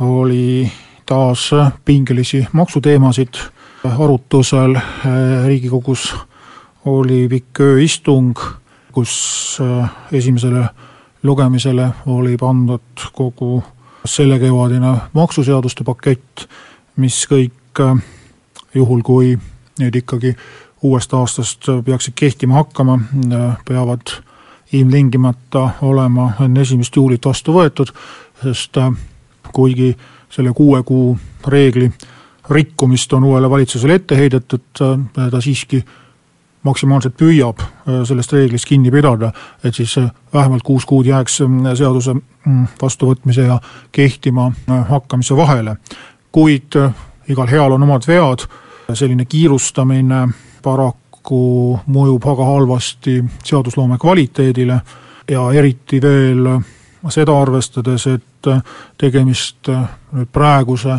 oli taas pingelisi maksuteemasid. Arutusel Riigikogus oli pikk ööistung, kus esimesele lugemisele oli pandud kogu sellekevadine maksuseaduste pakett, mis kõik juhul, kui need ikkagi uuest aastast peaksid kehtima hakkama, peavad ilmtingimata olema enne esimest juulit vastu võetud, sest kuigi selle kuue kuu reegli rikkumist on uuele valitsusele ette heidetud, ta siiski maksimaalselt püüab sellest reeglist kinni pidada, et siis vähemalt kuus kuud jääks seaduse vastuvõtmise ja kehtima hakkamise vahele. kuid igal heal on omad vead, selline kiirustamine paraku mõjub väga halvasti seadusloome kvaliteedile ja eriti veel seda arvestades, et tegemist nüüd praeguse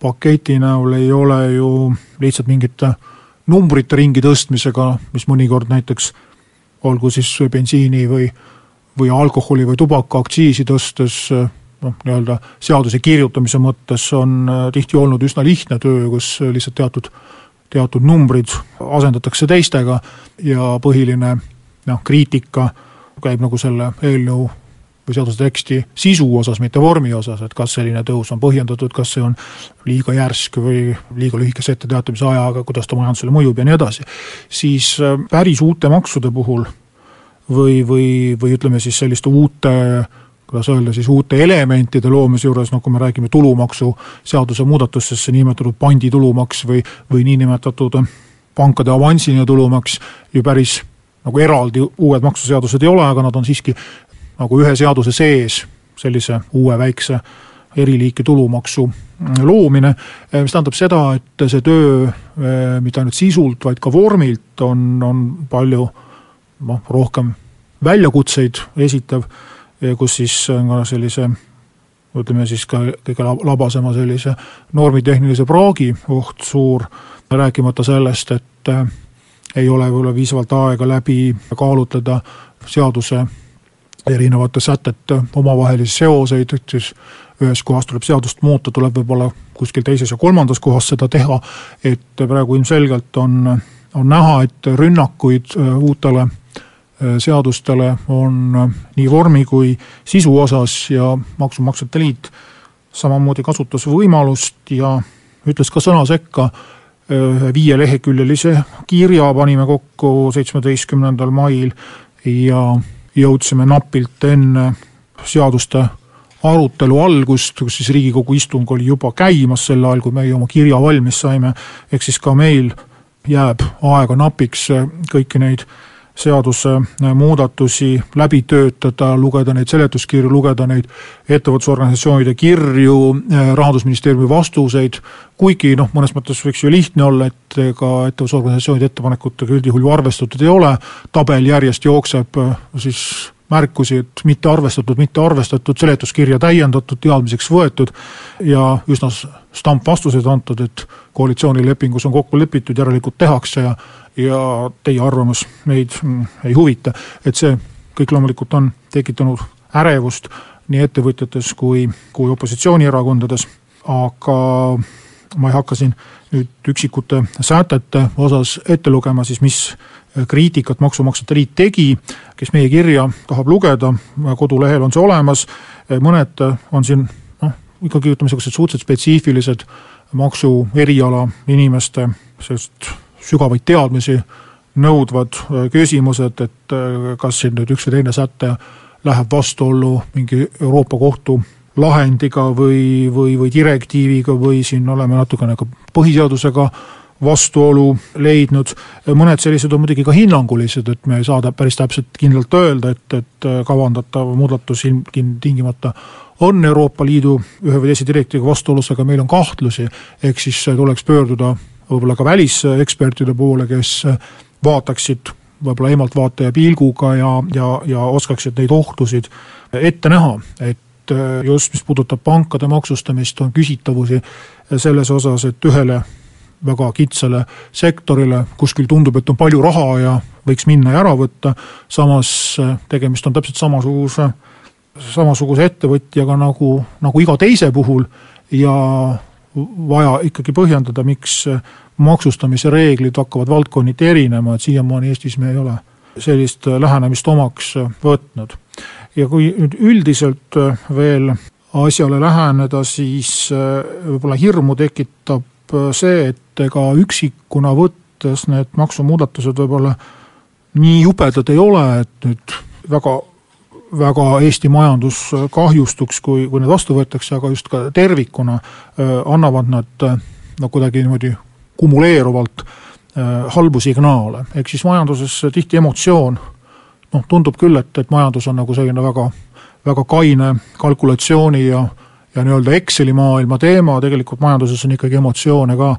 paketi näol ei ole ju lihtsalt mingite numbrite ringi tõstmisega, mis mõnikord näiteks olgu siis bensiini või, või alkoholi või tubaka aktsiisi tõstes noh, nii-öelda seaduse kirjutamise mõttes on tihti olnud üsna lihtne töö, kus lihtsalt teatud, teatud numbrid asendatakse teistega ja põhiline noh, kriitika käib nagu selle eelnõu või seaduse teksti sisu osas, mitte vormi osas, et kas selline tõus on põhjendatud, kas see on liiga järsk või liiga lühikese etteteatamise ajaga, kuidas ta majandusele mõjub ja nii edasi, siis päris uute maksude puhul või, või, või ütleme siis selliste uute kuidas öelda siis, uute elementide loomise juures, noh kui me räägime tulumaksuseaduse muudatustest, see niinimetatud panditulumaks või, või niinimetatud pankade avansiline tulumaks ju päris nagu eraldi uued maksuseadused ei ole, aga nad on siiski nagu ühe seaduse sees sellise uue väikse eriliiki tulumaksu loomine, mis tähendab seda, et see töö mitte ainult sisult, vaid ka vormilt on, on palju noh, rohkem väljakutseid esitav, kus siis on ka sellise ütleme siis ka kõige labasema sellise normitehnilise praagi oht suur, rääkimata sellest, et ei ole võib-olla piisavalt aega läbi kaalutleda seaduse erinevate sätete omavahelisi seoseid, et siis ühes kohas tuleb seadust muuta, tuleb võib-olla kuskil teises ja kolmandas kohas seda teha, et praegu ilmselgelt on, on näha, et rünnakuid uutele seadustele on nii vormi kui sisu osas ja Maksumaksjate Liit samamoodi kasutas võimalust ja ütles ka sõna sekka, viieleheküljelise kirja panime kokku seitsmeteistkümnendal mail ja jõudsime napilt enne seaduste arutelu algust, kus siis Riigikogu istung oli juba käimas sel ajal, kui meie oma kirja valmis saime, ehk siis ka meil jääb aega napiks kõiki neid seaduse muudatusi läbi töötada, lugeda neid seletuskirju, lugeda neid ettevõtlusorganisatsioonide kirju, rahandusministeeriumi vastuseid, kuigi noh, mõnes mõttes võiks ju lihtne olla, et ega ettevõtlusorganisatsioonide ettepanekutega üldjuhul ju arvestatud ei ole, tabel järjest jookseb siis märkusi, et mitte arvestatud, mitte arvestatud, seletuskirja täiendatud, teadmiseks võetud ja üsna stampvastuseid antud, et koalitsioonilepingus on kokku lepitud, järelikult tehakse ja ja teie arvamus meid ei huvita, et see kõik loomulikult on tekitanud ärevust nii ettevõtjates kui, kui opositsioonierakondades, aga ma ei hakka siin nüüd üksikute sätete osas ette lugema siis, mis kriitikat Maksumaksjate Liit tegi, kes meie kirja tahab lugeda, kodulehel on see olemas, mõned on siin noh, ikkagi ütleme, niisugused suhteliselt spetsiifilised maksu eriala inimeste sellist sügavaid teadmisi nõudvad küsimused, et kas siin nüüd üks või teine säte läheb vastuollu mingi Euroopa Kohtu lahendiga või, või, või direktiiviga või siin oleme natukene ka põhiseadusega vastuolu leidnud, mõned sellised on muidugi ka hinnangulised, et me ei saa päris täpselt kindlalt öelda, et, et kavandatav muudatus ilmtingimata on Euroopa Liidu ühe või teise direktiiviga vastuolus, aga meil on kahtlusi, ehk siis tuleks pöörduda võib-olla ka välisekspertide poole, kes vaataksid võib-olla eemaltvaataja pilguga ja, ja, ja oskaksid neid ohtusid ette näha, et just mis puudutab pankade maksustamist, on küsitavusi selles osas, et ühele väga kitsale sektorile, kuskil tundub, et on palju raha ja võiks minna ja ära võtta, samas tegemist on täpselt samasuguse, samasuguse ettevõtjaga nagu, nagu iga teise puhul ja vaja ikkagi põhjendada, miks maksustamise reeglid hakkavad valdkonniti erinema, et siiamaani Eestis me ei ole sellist lähenemist omaks võtnud. ja kui nüüd üldiselt veel asjale läheneda, siis võib-olla hirmu tekitab see, et ega üksikuna võttes need maksumuudatused võib-olla nii jubedad ei ole, et nüüd väga väga Eesti majandus kahjustuks, kui, kui need vastu võetakse, aga just ka tervikuna annavad nad no kuidagi niimoodi kumuleeruvalt äh, halbu signaale, ehk siis majanduses tihti emotsioon noh, tundub küll, et, et majandus on nagu selline väga, väga kaine kalkulatsiooni ja ja nii-öelda Exceli maailma teema, tegelikult majanduses on ikkagi emotsioone ka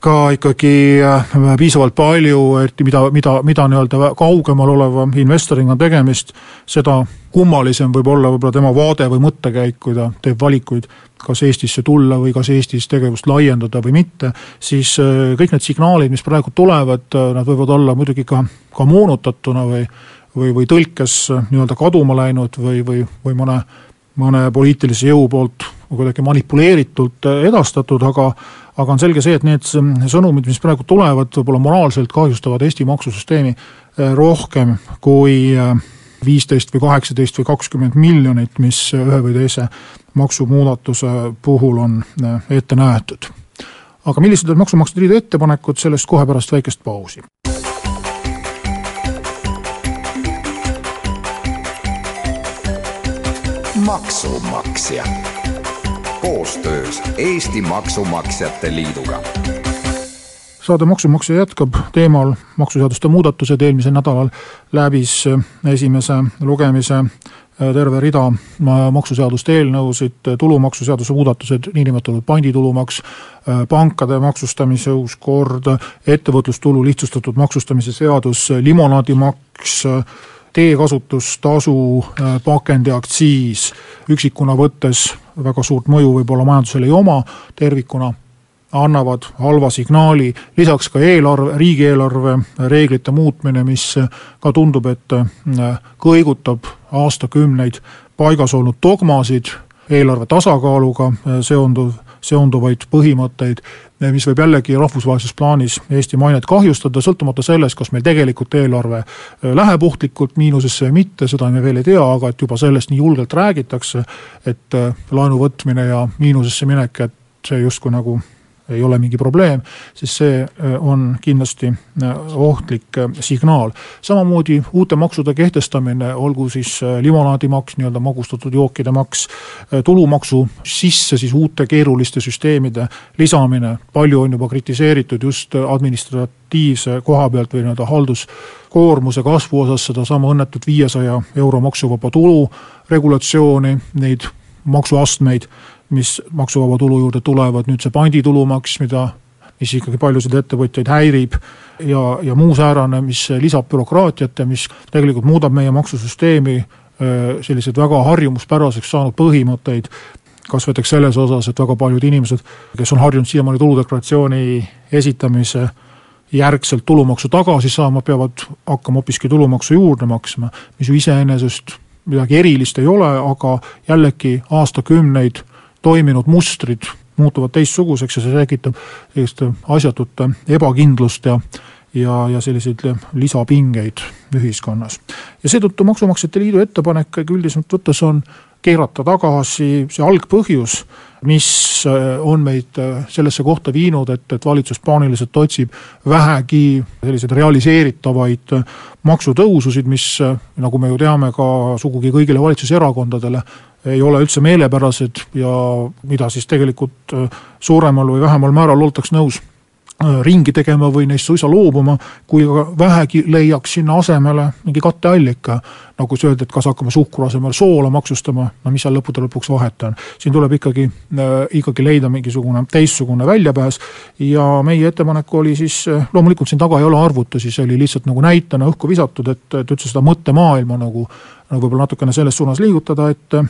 ka ikkagi äh, piisavalt palju, eriti mida, mida, mida nii-öelda kaugemal oleva investoriga on tegemist, seda kummalisem võib olla võib-olla tema vaade või mõttekäik, kui ta teeb valikuid, kas Eestisse tulla või kas Eestis tegevust laiendada või mitte, siis äh, kõik need signaalid, mis praegu tulevad, äh, nad võivad olla muidugi ka, ka moonutatuna või või, või tõlkes nii-öelda kaduma läinud või, või, või mõne, mõne poliitilise jõu poolt kuidagi manipuleeritult edastatud, aga aga on selge see, et need sõnumid, mis praegu tulevad, võib-olla moraalselt kahjustavad Eesti maksusüsteemi eh, rohkem kui eh, viisteist või kaheksateist või kakskümmend miljonit, mis ühe või teise maksumuudatuse puhul on ette nähtud. aga millised on Maksumaksjate Liidu ettepanekud, sellest kohe pärast väikest pausi. maksumaksja koostöös Eesti Maksumaksjate Liiduga. saade Maksumaksja jätkab teemal maksuseaduste muudatused, eelmisel nädalal läbis esimese lugemise äh, terve rida äh, maksuseaduste eelnõusid, tulumaksuseaduse muudatused, niinimetatud panditulumaks, pankade maksustamise uus kord, ettevõtlustulu lihtsustatud maksustamise seadus, limonaadimaks, teekasutustasu, pakendiaktsiis, üksikuna võttes väga suurt mõju võib-olla majandusele ei oma, tervikuna annavad halva signaali, lisaks ka eelarve, riigieelarve reeglite muutmine, mis ka tundub, et äh, kõigutab aastakümneid paigas olnud dogmasid, eelarve tasakaaluga äh, seonduv, seonduvaid põhimõtteid, mis võib jällegi rahvusvahelises plaanis Eesti mainet kahjustada, sõltumata sellest, kas meil tegelikult eelarve äh, läheb ohtlikult miinusesse või mitte, seda me veel ei tea, aga et juba sellest nii julgelt räägitakse, et äh, laenu võtmine ja miinusesse minek, et see justkui nagu ei ole mingi probleem, siis see äh, on kindlasti äh, ohtlik äh, signaal. samamoodi uute maksude kehtestamine, olgu siis limonaadimaks, nii-öelda magustatud jookide maks, tulumaksu sisse siis uute keeruliste süsteemide lisamine, palju on juba kritiseeritud just administratiivse koha pealt või nii-öelda halduskoormuse kasvu osas sedasama õnnetut viiesaja euro maksuvaba tulu regulatsiooni, neid maksuastmeid mis maksuvaba tulu juurde tulevad, nüüd see panditulumaks, mida, mis ikkagi paljusid ettevõtjaid häirib ja, ja muu säärane, mis lisab bürokraatiat ja mis tegelikult muudab meie maksusüsteemi sellised väga harjumuspäraseks saanud põhimõtteid, kas näiteks selles osas, et väga paljud inimesed, kes on harjunud siiamaani tuludeklaratsiooni esitamise järgselt tulumaksu tagasi saama, peavad hakkama hoopiski tulumaksu juurde maksma, mis ju iseenesest midagi erilist ei ole, aga jällegi aastakümneid toiminud mustrid muutuvad teistsuguseks ja see tekitab sellist asjatut ebakindlust ja ja, ja selliseid lisapingeid ühiskonnas. ja seetõttu Maksumaksjate Liidu ettepanek üldisemalt võttes on keerata tagasi see algpõhjus, mis on meid sellesse kohta viinud, et, et valitsus paaniliselt otsib vähegi selliseid realiseeritavaid maksutõususid, mis nagu me ju teame, ka sugugi kõigile valitsuserakondadele ei ole üldse meelepärased ja mida siis tegelikult äh, suuremal või vähemal määral oldaks nõus. Äh, ringi tegema või neist suisa loobuma, kui vähegi leiaks sinna asemele mingi katteallika. nagu sa öeldud, et kas hakkame suhkru asemel soola maksustama, no mis seal lõppude lõpuks vahet on. siin tuleb ikkagi äh,, ikkagi leida mingisugune teistsugune väljapääs ja meie ettepanek oli siis, äh, loomulikult siin taga ei ole arvutusi, see oli lihtsalt nagu näitena õhku visatud, et, et üldse seda mõttemaailma nagu, nagu võib-olla natukene selles suunas liigutada, et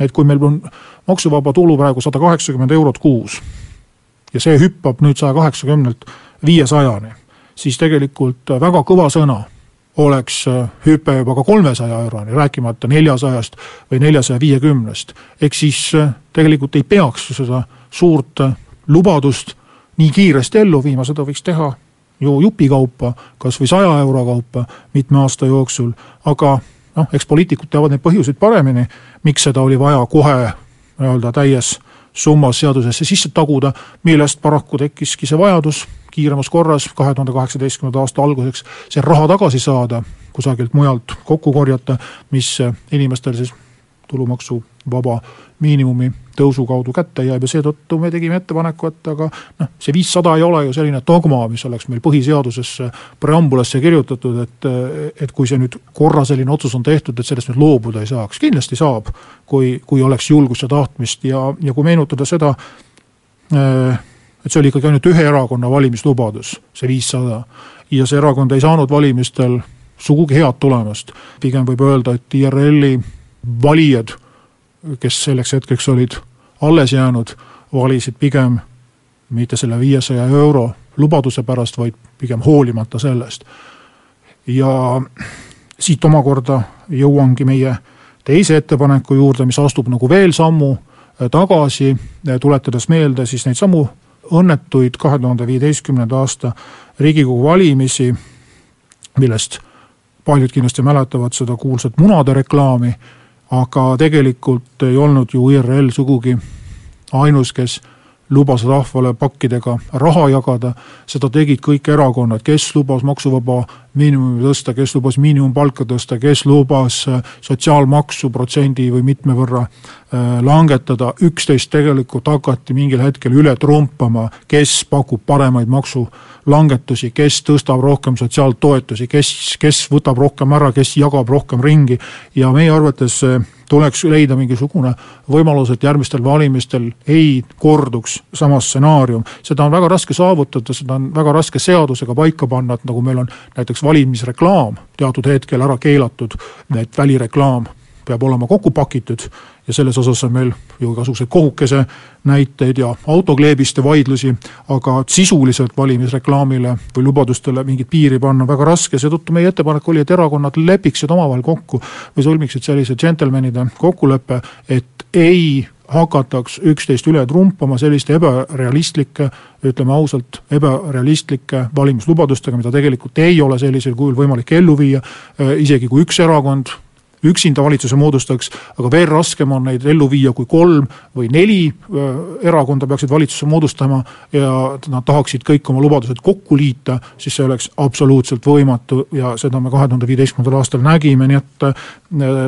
et kui meil on maksuvaba tulu praegu sada kaheksakümmend eurot kuus ja see hüppab nüüd saja kaheksakümnelt viiesajani, siis tegelikult väga kõva sõna oleks äh, hüpe juba ka kolmesaja euroni, rääkimata neljasajast või neljasaja viiekümnest. ehk siis äh, tegelikult ei peaks ju seda suurt äh, lubadust nii kiiresti ellu viima, seda võiks teha ju jupikaupa, kas või saja euro kaupa mitme aasta jooksul, aga noh, eks poliitikud teavad neid põhjuseid paremini, miks seda oli vaja kohe nii-öelda täies summas seadusesse sisse taguda, millest paraku tekkiski see vajadus kiiremas korras kahe tuhande kaheksateistkümnenda aasta alguseks see raha tagasi saada, kusagilt mujalt kokku korjata, mis inimestel siis tulumaksuvaba miinimumi tõusu kaudu kätte jääb ja seetõttu me tegime ettepaneku, et aga noh, see viissada ei ole ju selline dogma, mis oleks meil põhiseadusesse preambulasse kirjutatud, et et kui see nüüd korra selline otsus on tehtud, et sellest nüüd loobuda ei saaks, kindlasti saab, kui, kui oleks julgust ja tahtmist ja, ja kui meenutada seda, et see oli ikkagi ainult ühe erakonna valimislubadus, see viissada, ja see erakond ei saanud valimistel sugugi head tulemust, pigem võib öelda, et IRL-i valijad, kes selleks hetkeks olid alles jäänud, valisid pigem mitte selle viiesaja euro lubaduse pärast, vaid pigem hoolimata sellest. ja siit omakorda jõuangi meie teise ettepaneku juurde, mis astub nagu veel sammu tagasi, tuletades meelde siis neid samu õnnetuid kahe tuhande viieteistkümnenda aasta Riigikogu valimisi, millest paljud kindlasti mäletavad seda kuulsat munade reklaami aga tegelikult ei olnud ju IRL sugugi ainus, kes lubas rahvale pakkidega raha jagada, seda tegid kõik erakonnad, kes lubas maksuvaba miinimumi tõsta, kes lubas miinimumpalka tõsta, kes lubas äh, sotsiaalmaksu protsendi või mitme võrra äh, langetada, üksteist tegelikult hakati mingil hetkel üle trumpama, kes pakub paremaid maksulangetusi, kes tõstab rohkem sotsiaaltoetusi, kes, kes võtab rohkem ära, kes jagab rohkem ringi. Ja meie arvates tuleks leida mingisugune võimalus, et järgmistel valimistel ei korduks sama stsenaarium. seda on väga raske saavutada, seda on väga raske seadusega paika panna, et nagu meil on näiteks valimisreklaam teatud hetkel ära keelatud, et välireklaam peab olema kokku pakitud ja selles osas on meil ju igasuguseid kohukese näiteid ja autokleebiste vaidlusi, aga sisuliselt valimisreklaamile või lubadustele mingit piiri panna on väga raske, seetõttu meie ettepanek oli, et erakonnad lepiksid omavahel kokku või sõlmiksid sellise džentelmenide kokkuleppe, et ei hakataks üksteist üle trumpama selliste ebarealistlike, ütleme ausalt, ebarealistlike valimislubadustega, mida tegelikult ei ole sellisel kujul võimalik ellu viia, isegi kui üks erakond üksinda valitsuse moodustaks, aga veel raskem on neid ellu viia, kui kolm või neli erakonda peaksid valitsuse moodustama ja nad tahaksid kõik oma lubadused kokku liita, siis see oleks absoluutselt võimatu ja seda me kahe tuhande viieteistkümnendal aastal nägime, nii et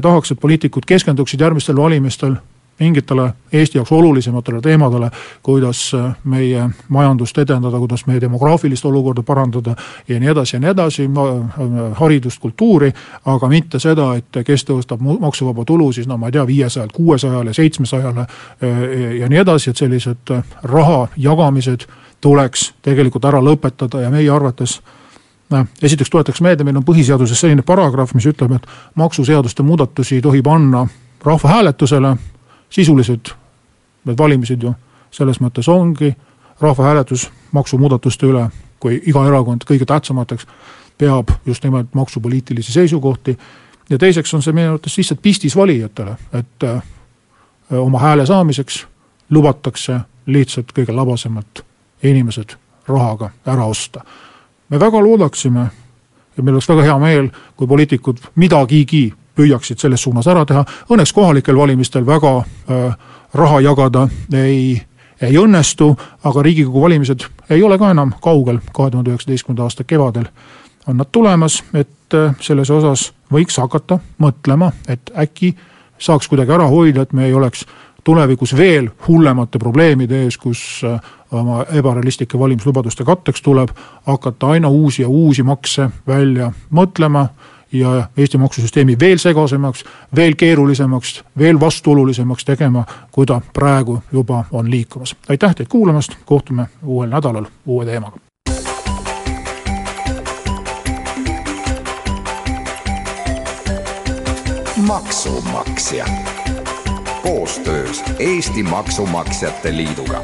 tahaks, et poliitikud keskenduksid järgmistel valimistel mingitele Eesti jaoks olulisematele teemadele, kuidas äh, meie majandust edendada, kuidas meie demograafilist olukorda parandada ja nii edasi ja nii edasi, äh, haridust, kultuuri, aga mitte seda, et kes tõstab maksuvaba tulu siis no ma ei tea, viiesajalt kuuesajale, seitsmesajale äh, ja nii edasi, et sellised raha jagamised tuleks tegelikult ära lõpetada ja meie arvates noh, esiteks tuletaks meelde, meil on põhiseaduses selline paragrahv, mis ütleb, et maksuseaduste muudatusi ei tohi panna rahvahääletusele sisuliselt need valimised ju selles mõttes ongi rahvahääletus maksumuudatuste üle, kui iga erakond kõige tähtsamateks peab just nimelt maksupoliitilisi seisukohti. ja teiseks on see minu arvates lihtsalt pistis valijatele, et äh, oma hääle saamiseks lubatakse lihtsalt kõige labasemalt inimesed rahaga ära osta. me väga loodaksime ja meil oleks väga hea meel, kui poliitikud midagigi püüaksid selles suunas ära teha, õnneks kohalikel valimistel väga äh, raha jagada ei, ei õnnestu, aga Riigikogu valimised ei ole ka enam kaugel, kahe tuhande üheksateistkümnenda aasta kevadel on nad tulemas, et äh, selles osas võiks hakata mõtlema, et äkki saaks kuidagi ära hoida, et me ei oleks tulevikus veel hullemate probleemide ees, kus oma ebarealistlike valimislubaduste katteks tuleb hakata aina uusi ja uusi makse välja mõtlema ja Eesti maksusüsteemi veel segasemaks, veel keerulisemaks, veel vastuolulisemaks tegema, kui ta praegu juba on liikumas. aitäh teid kuulamast, kohtume uuel nädalal uue teemaga. maksumaksja koostöös Eesti Maksumaksjate Liiduga